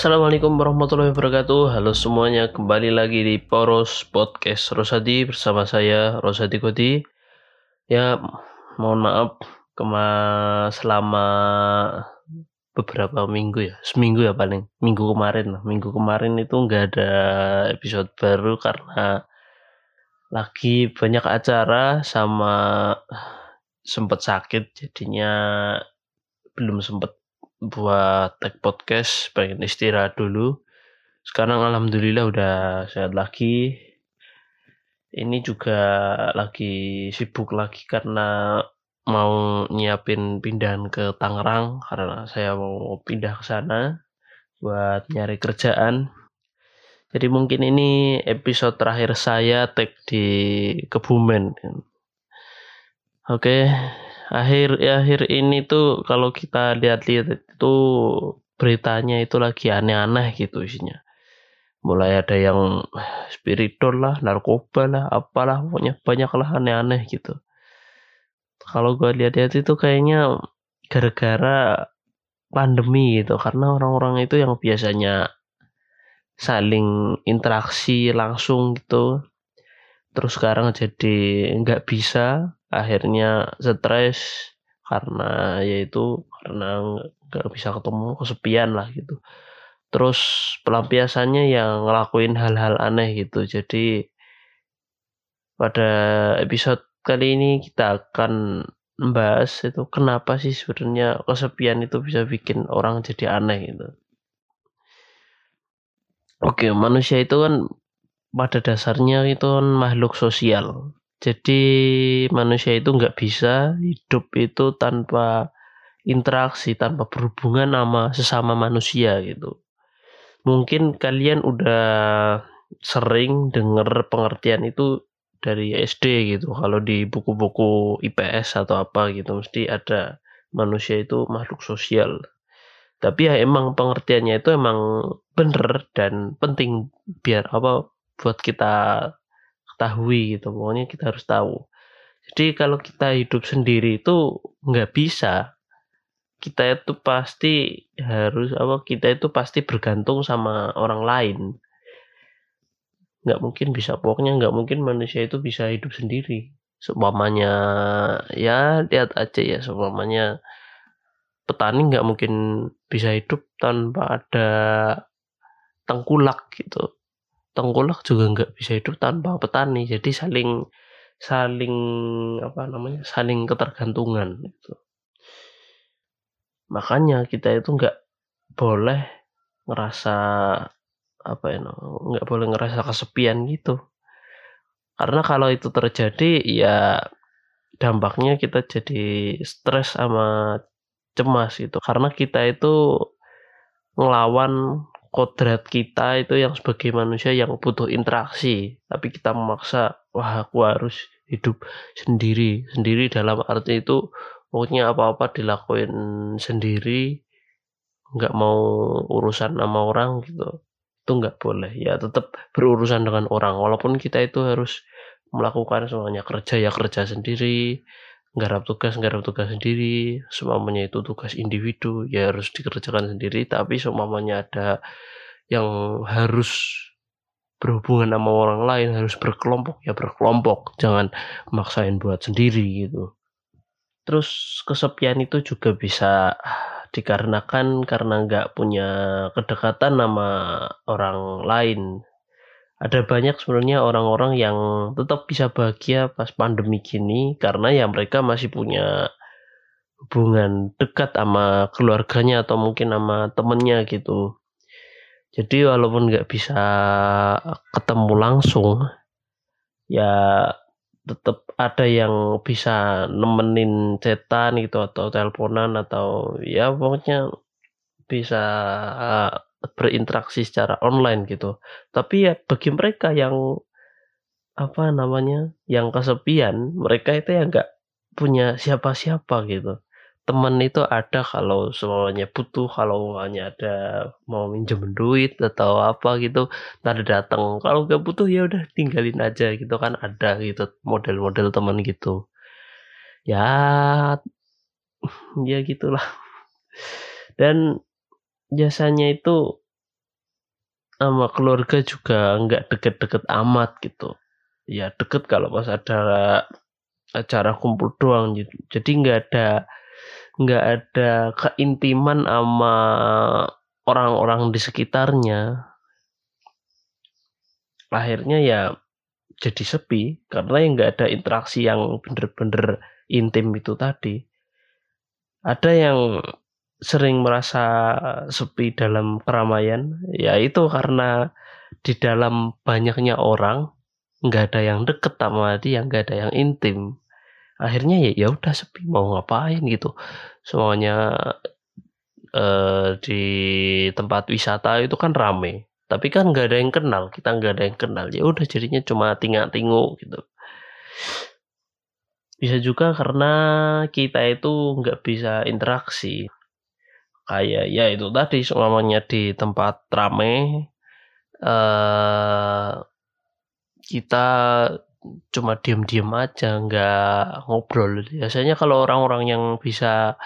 Assalamualaikum warahmatullahi wabarakatuh. Halo semuanya kembali lagi di Poros Podcast Rosadi bersama saya Rosadi Kodi Ya mohon maaf kema selama beberapa minggu ya seminggu ya paling. Minggu kemarin minggu kemarin itu nggak ada episode baru karena lagi banyak acara sama sempet sakit jadinya belum sempet buat tag podcast pengen istirahat dulu. Sekarang alhamdulillah udah sehat lagi. Ini juga lagi sibuk lagi karena mau nyiapin pindahan ke Tangerang karena saya mau pindah ke sana buat nyari kerjaan. Jadi mungkin ini episode terakhir saya tag di Kebumen. Oke akhir akhir ini tuh kalau kita lihat-lihat itu beritanya itu lagi aneh-aneh gitu isinya. Mulai ada yang spiritual lah narkoba lah apalah pokoknya banyak lah aneh-aneh gitu. Kalau gue lihat-lihat itu kayaknya gara-gara pandemi gitu karena orang-orang itu yang biasanya saling interaksi langsung gitu terus sekarang jadi nggak bisa akhirnya stres karena yaitu karena nggak bisa ketemu kesepian lah gitu. Terus pelampiasannya yang ngelakuin hal-hal aneh gitu. Jadi pada episode kali ini kita akan membahas itu kenapa sih sebenarnya kesepian itu bisa bikin orang jadi aneh gitu. Oke manusia itu kan pada dasarnya itu kan makhluk sosial jadi manusia itu nggak bisa hidup itu tanpa interaksi, tanpa berhubungan sama sesama manusia gitu. Mungkin kalian udah sering dengar pengertian itu dari SD gitu. Kalau di buku-buku IPS atau apa gitu mesti ada manusia itu makhluk sosial. Tapi ya emang pengertiannya itu emang bener dan penting biar apa buat kita ketahui gitu pokoknya kita harus tahu. Jadi kalau kita hidup sendiri itu nggak bisa kita itu pasti harus apa kita itu pasti bergantung sama orang lain. Nggak mungkin bisa pokoknya nggak mungkin manusia itu bisa hidup sendiri. Seumpamanya ya lihat aja ya seumpamanya petani nggak mungkin bisa hidup tanpa ada tengkulak gitu tengkulak juga nggak bisa hidup tanpa petani. Jadi saling saling apa namanya saling ketergantungan gitu. makanya kita itu nggak boleh ngerasa apa ya nggak boleh ngerasa kesepian gitu. Karena kalau itu terjadi ya dampaknya kita jadi stres sama cemas gitu. Karena kita itu ngelawan kodrat kita itu yang sebagai manusia yang butuh interaksi. Tapi kita memaksa wah aku harus hidup sendiri. Sendiri dalam arti itu pokoknya apa-apa dilakuin sendiri nggak mau urusan sama orang gitu itu nggak boleh. Ya tetap berurusan dengan orang. Walaupun kita itu harus melakukan semuanya kerja ya kerja sendiri nggarap tugas nggarap tugas sendiri semuanya itu tugas individu ya harus dikerjakan sendiri tapi semuanya ada yang harus berhubungan sama orang lain harus berkelompok ya berkelompok jangan maksain buat sendiri gitu. Terus kesepian itu juga bisa dikarenakan karena nggak punya kedekatan sama orang lain ada banyak sebenarnya orang-orang yang tetap bisa bahagia pas pandemi gini karena ya mereka masih punya hubungan dekat sama keluarganya atau mungkin sama temennya gitu. Jadi walaupun nggak bisa ketemu langsung, ya tetap ada yang bisa nemenin cetan gitu atau teleponan atau ya pokoknya bisa berinteraksi secara online gitu. Tapi ya bagi mereka yang apa namanya, yang kesepian, mereka itu ya nggak punya siapa-siapa gitu. Teman itu ada kalau semuanya butuh, kalau hanya ada mau minjem duit atau apa gitu, ntar datang. Kalau nggak butuh ya udah tinggalin aja gitu kan ada gitu model-model teman gitu. Ya, ya gitulah. Dan biasanya itu sama keluarga juga nggak deket-deket amat gitu. Ya deket kalau pas ada acara kumpul doang gitu jadi nggak ada nggak ada keintiman sama orang-orang di sekitarnya. Akhirnya ya jadi sepi karena yang nggak ada interaksi yang bener-bener intim itu tadi. Ada yang sering merasa sepi dalam keramaian. Ya itu karena di dalam banyaknya orang nggak ada yang deket sama dia nggak ada yang intim. Akhirnya ya ya udah sepi mau ngapain gitu. Semuanya eh, di tempat wisata itu kan rame tapi kan nggak ada yang kenal kita nggak ada yang kenal. Ya udah jadinya cuma tinggal tinggu gitu. Bisa juga karena kita itu nggak bisa interaksi kayak ya itu tadi semuanya di tempat rame. Eh kita cuma diam-diam aja nggak ngobrol. Biasanya kalau orang-orang yang bisa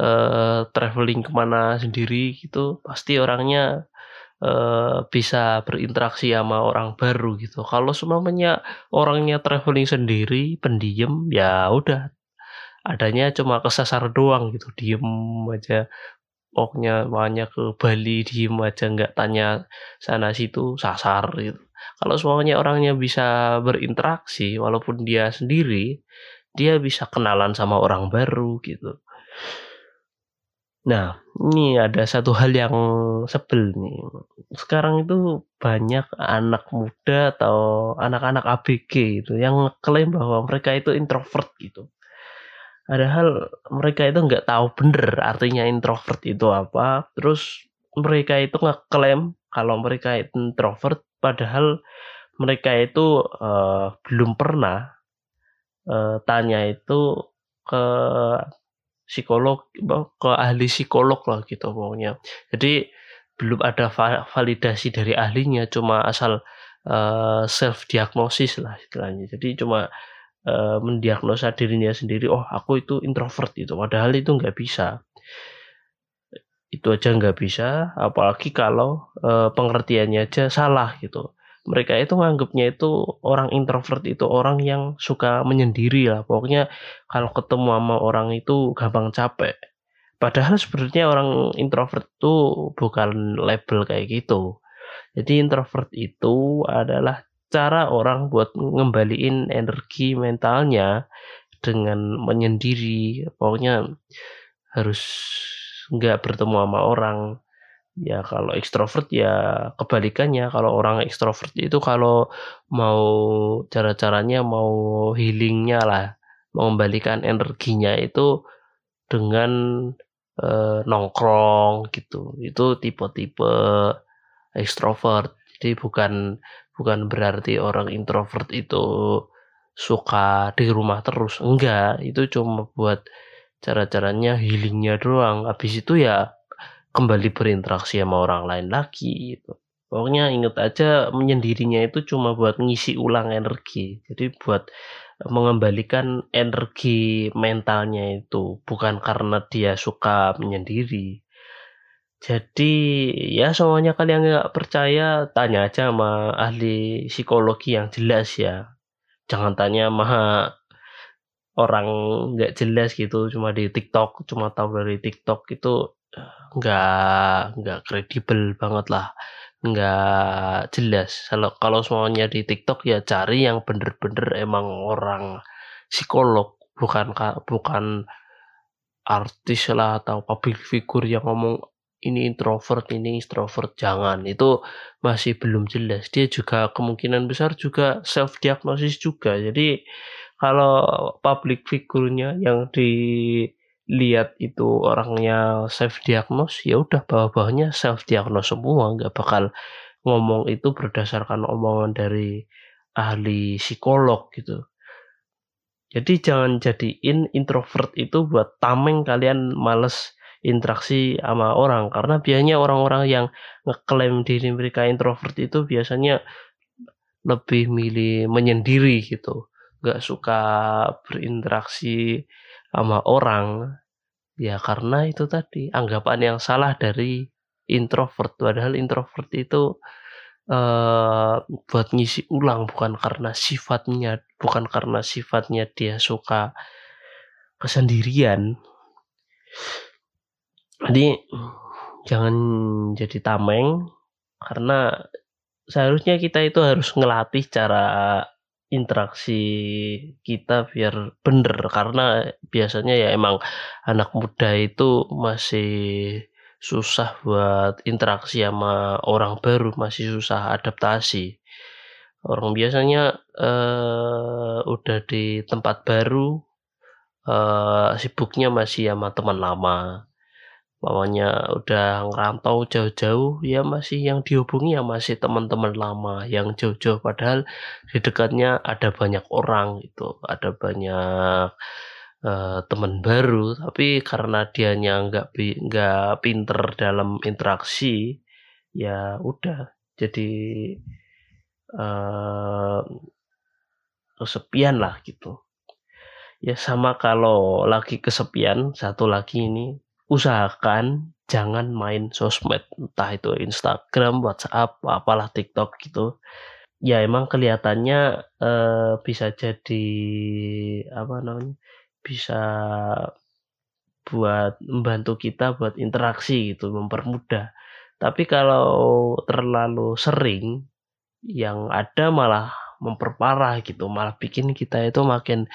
eh, traveling ke mana sendiri gitu pasti orangnya eh, bisa berinteraksi sama orang baru gitu. Kalau semuanya orangnya traveling sendiri pendiam ya udah. Adanya cuma kesasar doang gitu diem aja pokoknya makanya ke Bali diem aja nggak tanya sana situ sasar gitu. Kalau semuanya orangnya bisa berinteraksi walaupun dia sendiri dia bisa kenalan sama orang baru gitu. Nah ini ada satu hal yang sebel nih. Sekarang itu banyak anak muda atau anak-anak ABG itu yang klaim bahwa mereka itu introvert gitu padahal mereka itu nggak tahu bener artinya introvert itu apa. Terus mereka itu ngeklaim kalau mereka itu introvert padahal mereka itu uh, belum pernah uh, tanya itu ke psikolog ke ahli psikolog lah gitu pokoknya. Jadi belum ada validasi dari ahlinya cuma asal uh, self diagnosis lah istilahnya. Jadi cuma uh, mendiagnosa dirinya sendiri oh aku itu introvert itu padahal itu nggak bisa. Itu aja nggak bisa apalagi kalau uh, pengertiannya aja salah gitu. Mereka itu nganggapnya itu orang introvert itu orang yang suka menyendiri lah. Pokoknya kalau ketemu sama orang itu gampang capek. Padahal sebenarnya orang introvert itu bukan label kayak gitu. Jadi introvert itu adalah cara orang buat ngembaliin energi mentalnya dengan menyendiri pokoknya harus nggak bertemu sama orang Ya kalau ekstrovert ya kebalikannya, kalau orang ekstrovert itu kalau mau cara-caranya mau healingnya lah, mengembalikan energinya itu dengan eh, nongkrong gitu. Itu tipe-tipe ekstrovert. Jadi bukan bukan berarti orang introvert itu suka di rumah terus. Enggak, itu cuma buat cara-caranya healingnya doang. Habis itu ya kembali berinteraksi sama orang lain lagi gitu. Pokoknya inget aja menyendirinya itu cuma buat ngisi ulang energi. Jadi buat mengembalikan energi mentalnya itu bukan karena dia suka menyendiri. Jadi ya semuanya kalian nggak percaya tanya aja sama ahli psikologi yang jelas ya. Jangan tanya sama orang nggak jelas gitu cuma di TikTok cuma tahu dari TikTok itu nggak nggak kredibel banget lah nggak jelas kalau kalau semuanya di TikTok ya cari yang bener-bener emang orang psikolog bukan bukan artis lah atau public figure yang ngomong ini introvert ini introvert jangan. Itu masih belum jelas. Dia juga kemungkinan besar juga self diagnosis juga. Jadi kalau public figurnya yang di lihat itu orangnya self diagnose ya udah bawah-bawahnya self diagnose semua. Nggak bakal ngomong itu berdasarkan omongan dari ahli psikolog gitu. Jadi jangan jadiin introvert itu buat tameng kalian males interaksi sama orang. Karena biasanya orang-orang yang ngeklaim diri mereka introvert itu biasanya lebih milih menyendiri gitu. Nggak suka berinteraksi sama orang. Ya karena itu tadi anggapan yang salah dari introvert. Padahal introvert itu uh, buat ngisi ulang bukan karena sifatnya bukan karena sifatnya dia suka kesendirian jadi jangan jadi tameng karena seharusnya kita itu harus ngelatih cara interaksi kita biar bener. Karena biasanya ya emang anak muda itu masih susah buat interaksi sama orang baru masih susah adaptasi. Orang biasanya uh, udah di tempat baru uh, sibuknya masih sama teman lama Mamanya udah ngerantau jauh-jauh ya masih yang dihubungi ya masih teman-teman lama yang jauh-jauh. Padahal di dekatnya ada banyak orang itu ada banyak uh, teman baru. Tapi karena dianya nggak nggak pinter dalam interaksi ya udah jadi uh, kesepian lah gitu. Ya sama kalau lagi kesepian satu lagi ini usahakan jangan main sosmed entah itu Instagram, WhatsApp, apalah TikTok gitu. Ya emang kelihatannya uh, bisa jadi apa namanya? bisa buat membantu kita buat interaksi gitu, mempermudah. Tapi kalau terlalu sering yang ada malah memperparah gitu, malah bikin kita itu makin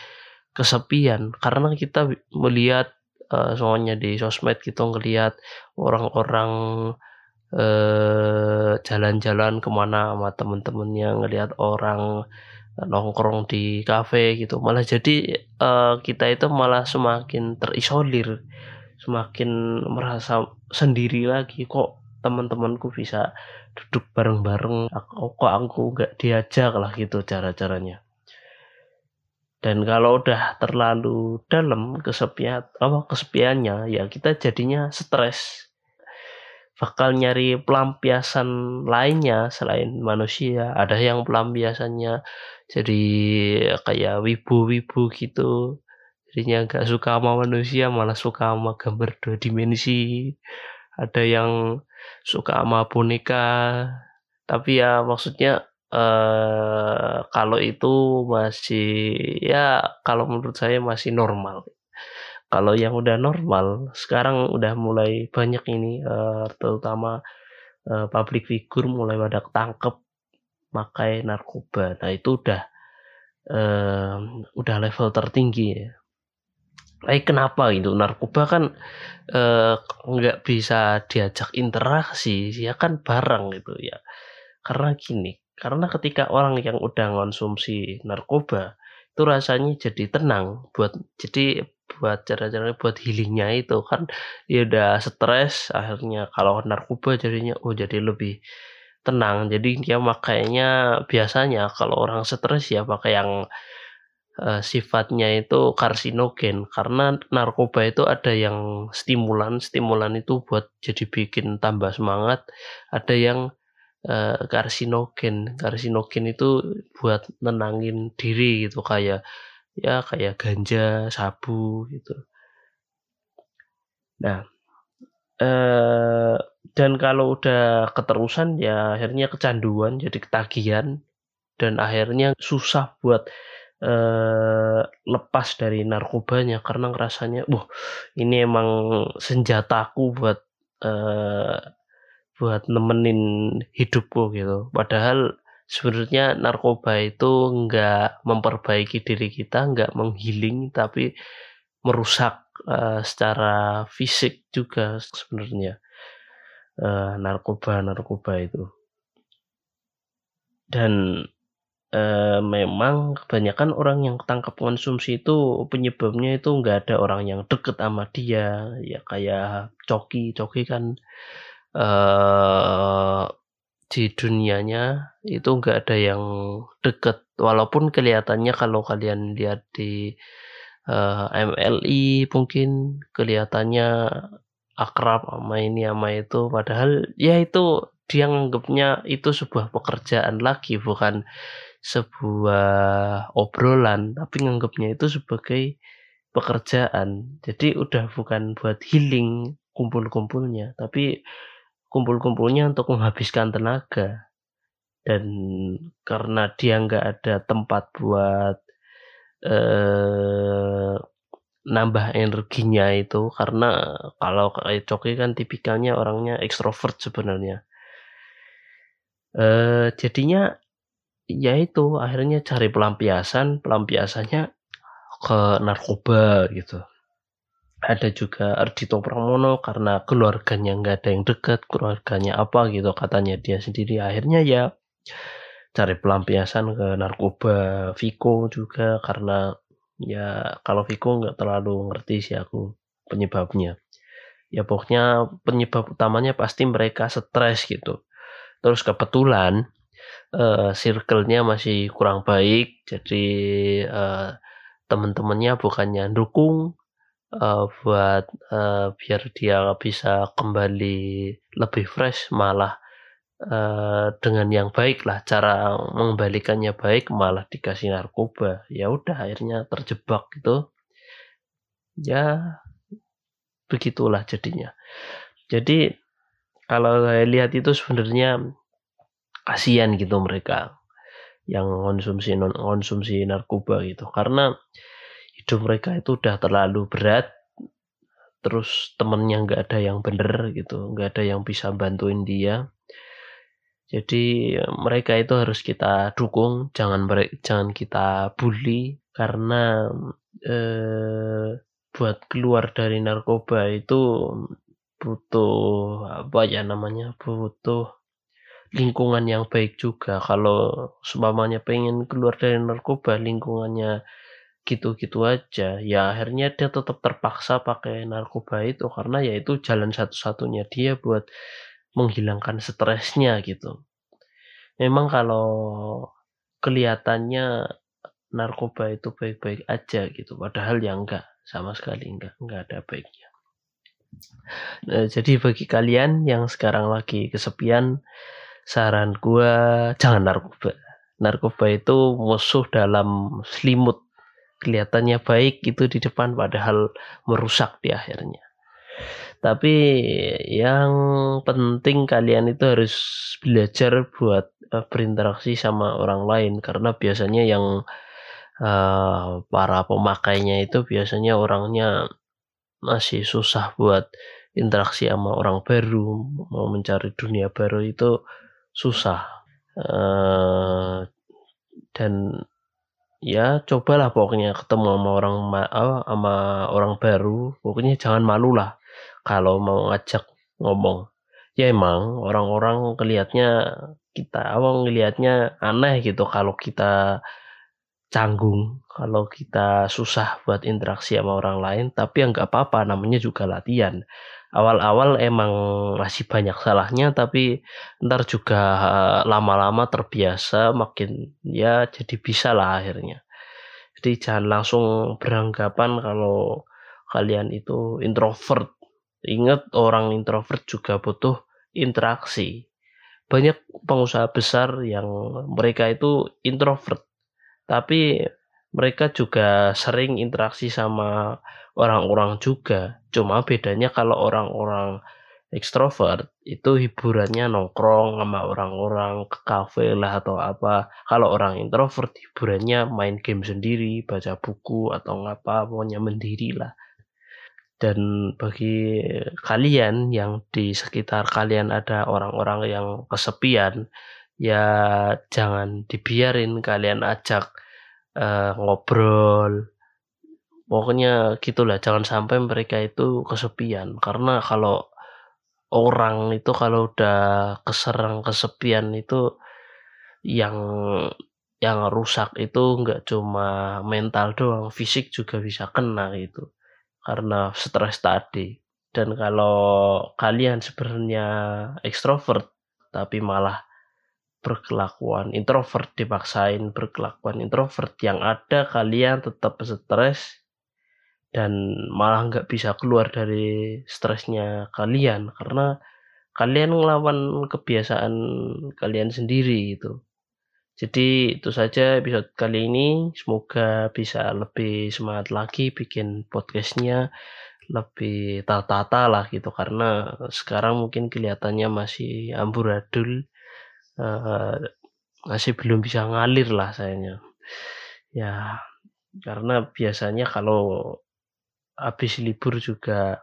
kesepian karena kita melihat uh, soalnya di sosmed gitu ngelihat orang-orang uh, jalan-jalan ke mana sama temen-temennya ngelihat orang nongkrong di kafe gitu. Malah jadi uh, kita itu malah semakin terisolir semakin merasa sendiri lagi. Kok teman-temanku bisa duduk bareng-bareng? Kok aku nggak diajak lah gitu cara-caranya dan kalau udah terlalu dalam kesepian apa kesepiannya ya kita jadinya stres. Bakal nyari pelampiasan lainnya selain manusia. Ada yang pelampiasannya jadi kayak wibu-wibu gitu. Jadinya gak suka sama manusia malah suka sama gambar dua dimensi. Ada yang suka sama boneka. Tapi ya maksudnya uh, kalau itu masih ya kalau menurut saya masih normal. Kalau yang udah normal sekarang udah mulai banyak ini uh, terutama uh, public figure mulai pada ketangkep pakai narkoba. Nah itu udah uh, udah level tertinggi ya. Tapi kenapa itu narkoba kan nggak uh, bisa diajak interaksi ya kan barang gitu ya karena gini karena ketika orang yang udah konsumsi narkoba itu rasanya jadi tenang buat jadi buat cara-cara buat healingnya itu kan dia udah stres akhirnya kalau narkoba jadinya oh jadi lebih tenang. Jadi dia makanya biasanya kalau orang stres ya pakai yang uh, sifatnya itu karsinogen. Karena narkoba itu ada yang stimulan stimulan itu buat jadi bikin tambah semangat ada yang uh, karsinogen. Karsinogen itu buat nenangin diri gitu kayak ya kayak ganja, sabu gitu. Nah, uh, dan kalau udah keterusan ya akhirnya kecanduan jadi ketagihan dan akhirnya susah buat uh, lepas dari narkobanya karena ngerasanya, wah ini emang senjataku buat uh, buat nemenin hidupku gitu. Padahal sebenarnya narkoba itu nggak memperbaiki diri kita, nggak menghealing, tapi merusak uh, secara fisik juga sebenarnya uh, narkoba narkoba itu. Dan uh, memang kebanyakan orang yang ketangkap konsumsi itu penyebabnya itu nggak ada orang yang deket sama dia ya kayak coki coki kan uh, di dunianya itu nggak ada yang deket. Walaupun kelihatannya kalau kalian lihat di uh, eh, MLI mungkin kelihatannya akrab sama ini sama itu. Padahal ya itu dia nganggapnya itu sebuah pekerjaan lagi bukan sebuah obrolan tapi nganggapnya itu sebagai pekerjaan. Jadi udah bukan buat healing kumpul-kumpulnya tapi kumpul-kumpulnya untuk menghabiskan tenaga. dan karena dia nggak ada tempat buat eh, nambah energinya itu karena kalau kayak Coki kan tipikalnya orangnya ekstrovert sebenarnya. Eh, jadinya ya itu akhirnya cari pelampiasan. Pelampiasannya ke narkoba gitu ada juga Ardito Pramono karena keluarganya nggak ada yang dekat keluarganya apa gitu katanya dia sendiri. Akhirnya ya cari pelampiasan ke narkoba Viko juga karena ya kalau Viko nggak terlalu ngerti sih aku penyebabnya. Ya pokoknya penyebab utamanya pasti mereka stres gitu. Terus kebetulan uh, circle-nya masih kurang baik jadi uh, teman-temannya bukannya dukung uh, buat uh, biar dia bisa kembali lebih fresh malah uh, dengan yang baik lah cara mengembalikannya baik malah dikasih narkoba. Ya udah akhirnya terjebak gitu. Ya begitulah jadinya. Jadi kalau saya lihat itu sebenarnya kasihan gitu mereka yang konsumsi non konsumsi narkoba gitu. Karena hidup mereka itu udah terlalu berat terus temennya nggak ada yang bener gitu nggak ada yang bisa bantuin dia. Jadi mereka itu harus kita dukung jangan jangan kita bully karena eh, buat keluar dari narkoba itu butuh apa ya namanya butuh lingkungan yang baik juga. Kalau seumpamanya pengen keluar dari narkoba lingkungannya gitu-gitu aja. Ya akhirnya dia tetap terpaksa pakai narkoba itu karena ya itu jalan satu-satunya dia buat menghilangkan stresnya gitu. Memang kalau kelihatannya narkoba itu baik-baik aja gitu padahal ya enggak sama sekali enggak enggak ada baiknya. Nah, jadi bagi kalian yang sekarang lagi kesepian saran gua jangan narkoba. Narkoba itu musuh dalam selimut kelihatannya baik itu di depan padahal merusak di akhirnya. Tapi yang penting kalian itu harus belajar buat uh, berinteraksi sama orang lain karena biasanya yang uh, para pemakainya itu biasanya orangnya masih susah buat interaksi sama orang baru, mau mencari dunia baru itu susah. Uh, dan ya cobalah pokoknya ketemu sama orang sama orang baru. Pokoknya jangan malu lah kalau mau ngajak ngomong. Ya emang orang-orang kelihatnya kita awang ngelihatnya aneh gitu kalau kita canggung kalau kita susah buat interaksi sama orang lain. Tapi ya nggak apa-apa namanya juga latihan awal-awal emang masih banyak salahnya tapi ntar juga eh, lama-lama terbiasa makin ya jadi bisa lah akhirnya. Jadi jangan langsung beranggapan kalau kalian itu introvert. Ingat orang introvert juga butuh interaksi. Banyak pengusaha besar yang mereka itu introvert tapi mereka juga sering interaksi sama orang-orang juga. Cuma bedanya kalau orang-orang ekstrovert itu hiburannya nongkrong sama orang-orang ke kafe lah atau apa. Kalau orang introvert hiburannya main game sendiri, baca buku atau ngapa, pokoknya mendiri lah. Dan bagi kalian yang di sekitar kalian ada orang-orang yang kesepian, ya jangan dibiarin kalian ajak uh, ngobrol, pokoknya gitulah jangan sampai mereka itu kesepian. Karena kalau orang itu kalau udah keserang kesepian itu yang yang rusak itu nggak cuma mental doang fisik juga bisa kena gitu. Karena stres tadi. Dan kalau kalian sebenarnya ekstrovert tapi malah berkelakuan introvert dipaksain berkelakuan introvert yang ada kalian tetap stres dan malah nggak bisa keluar dari stresnya kalian karena kalian ngelawan kebiasaan kalian sendiri itu. Jadi itu saja episode kali ini. Semoga bisa lebih semangat lagi bikin podcastnya lebih tata-tata lah gitu karena sekarang mungkin kelihatannya masih amburadul masih belum bisa ngalir lah sayanya. Ya, karena biasanya kalau habis libur juga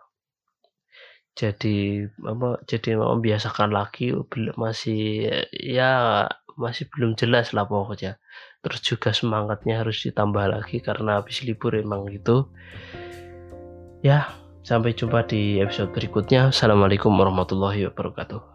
jadi apa jadi membiasakan lagi masih ya masih belum jelas lah pokoknya. Terus juga semangatnya harus ditambah lagi karena habis libur emang gitu. Ya sampai jumpa di episode berikutnya. Assalamualaikum warahmatullahi wabarakatuh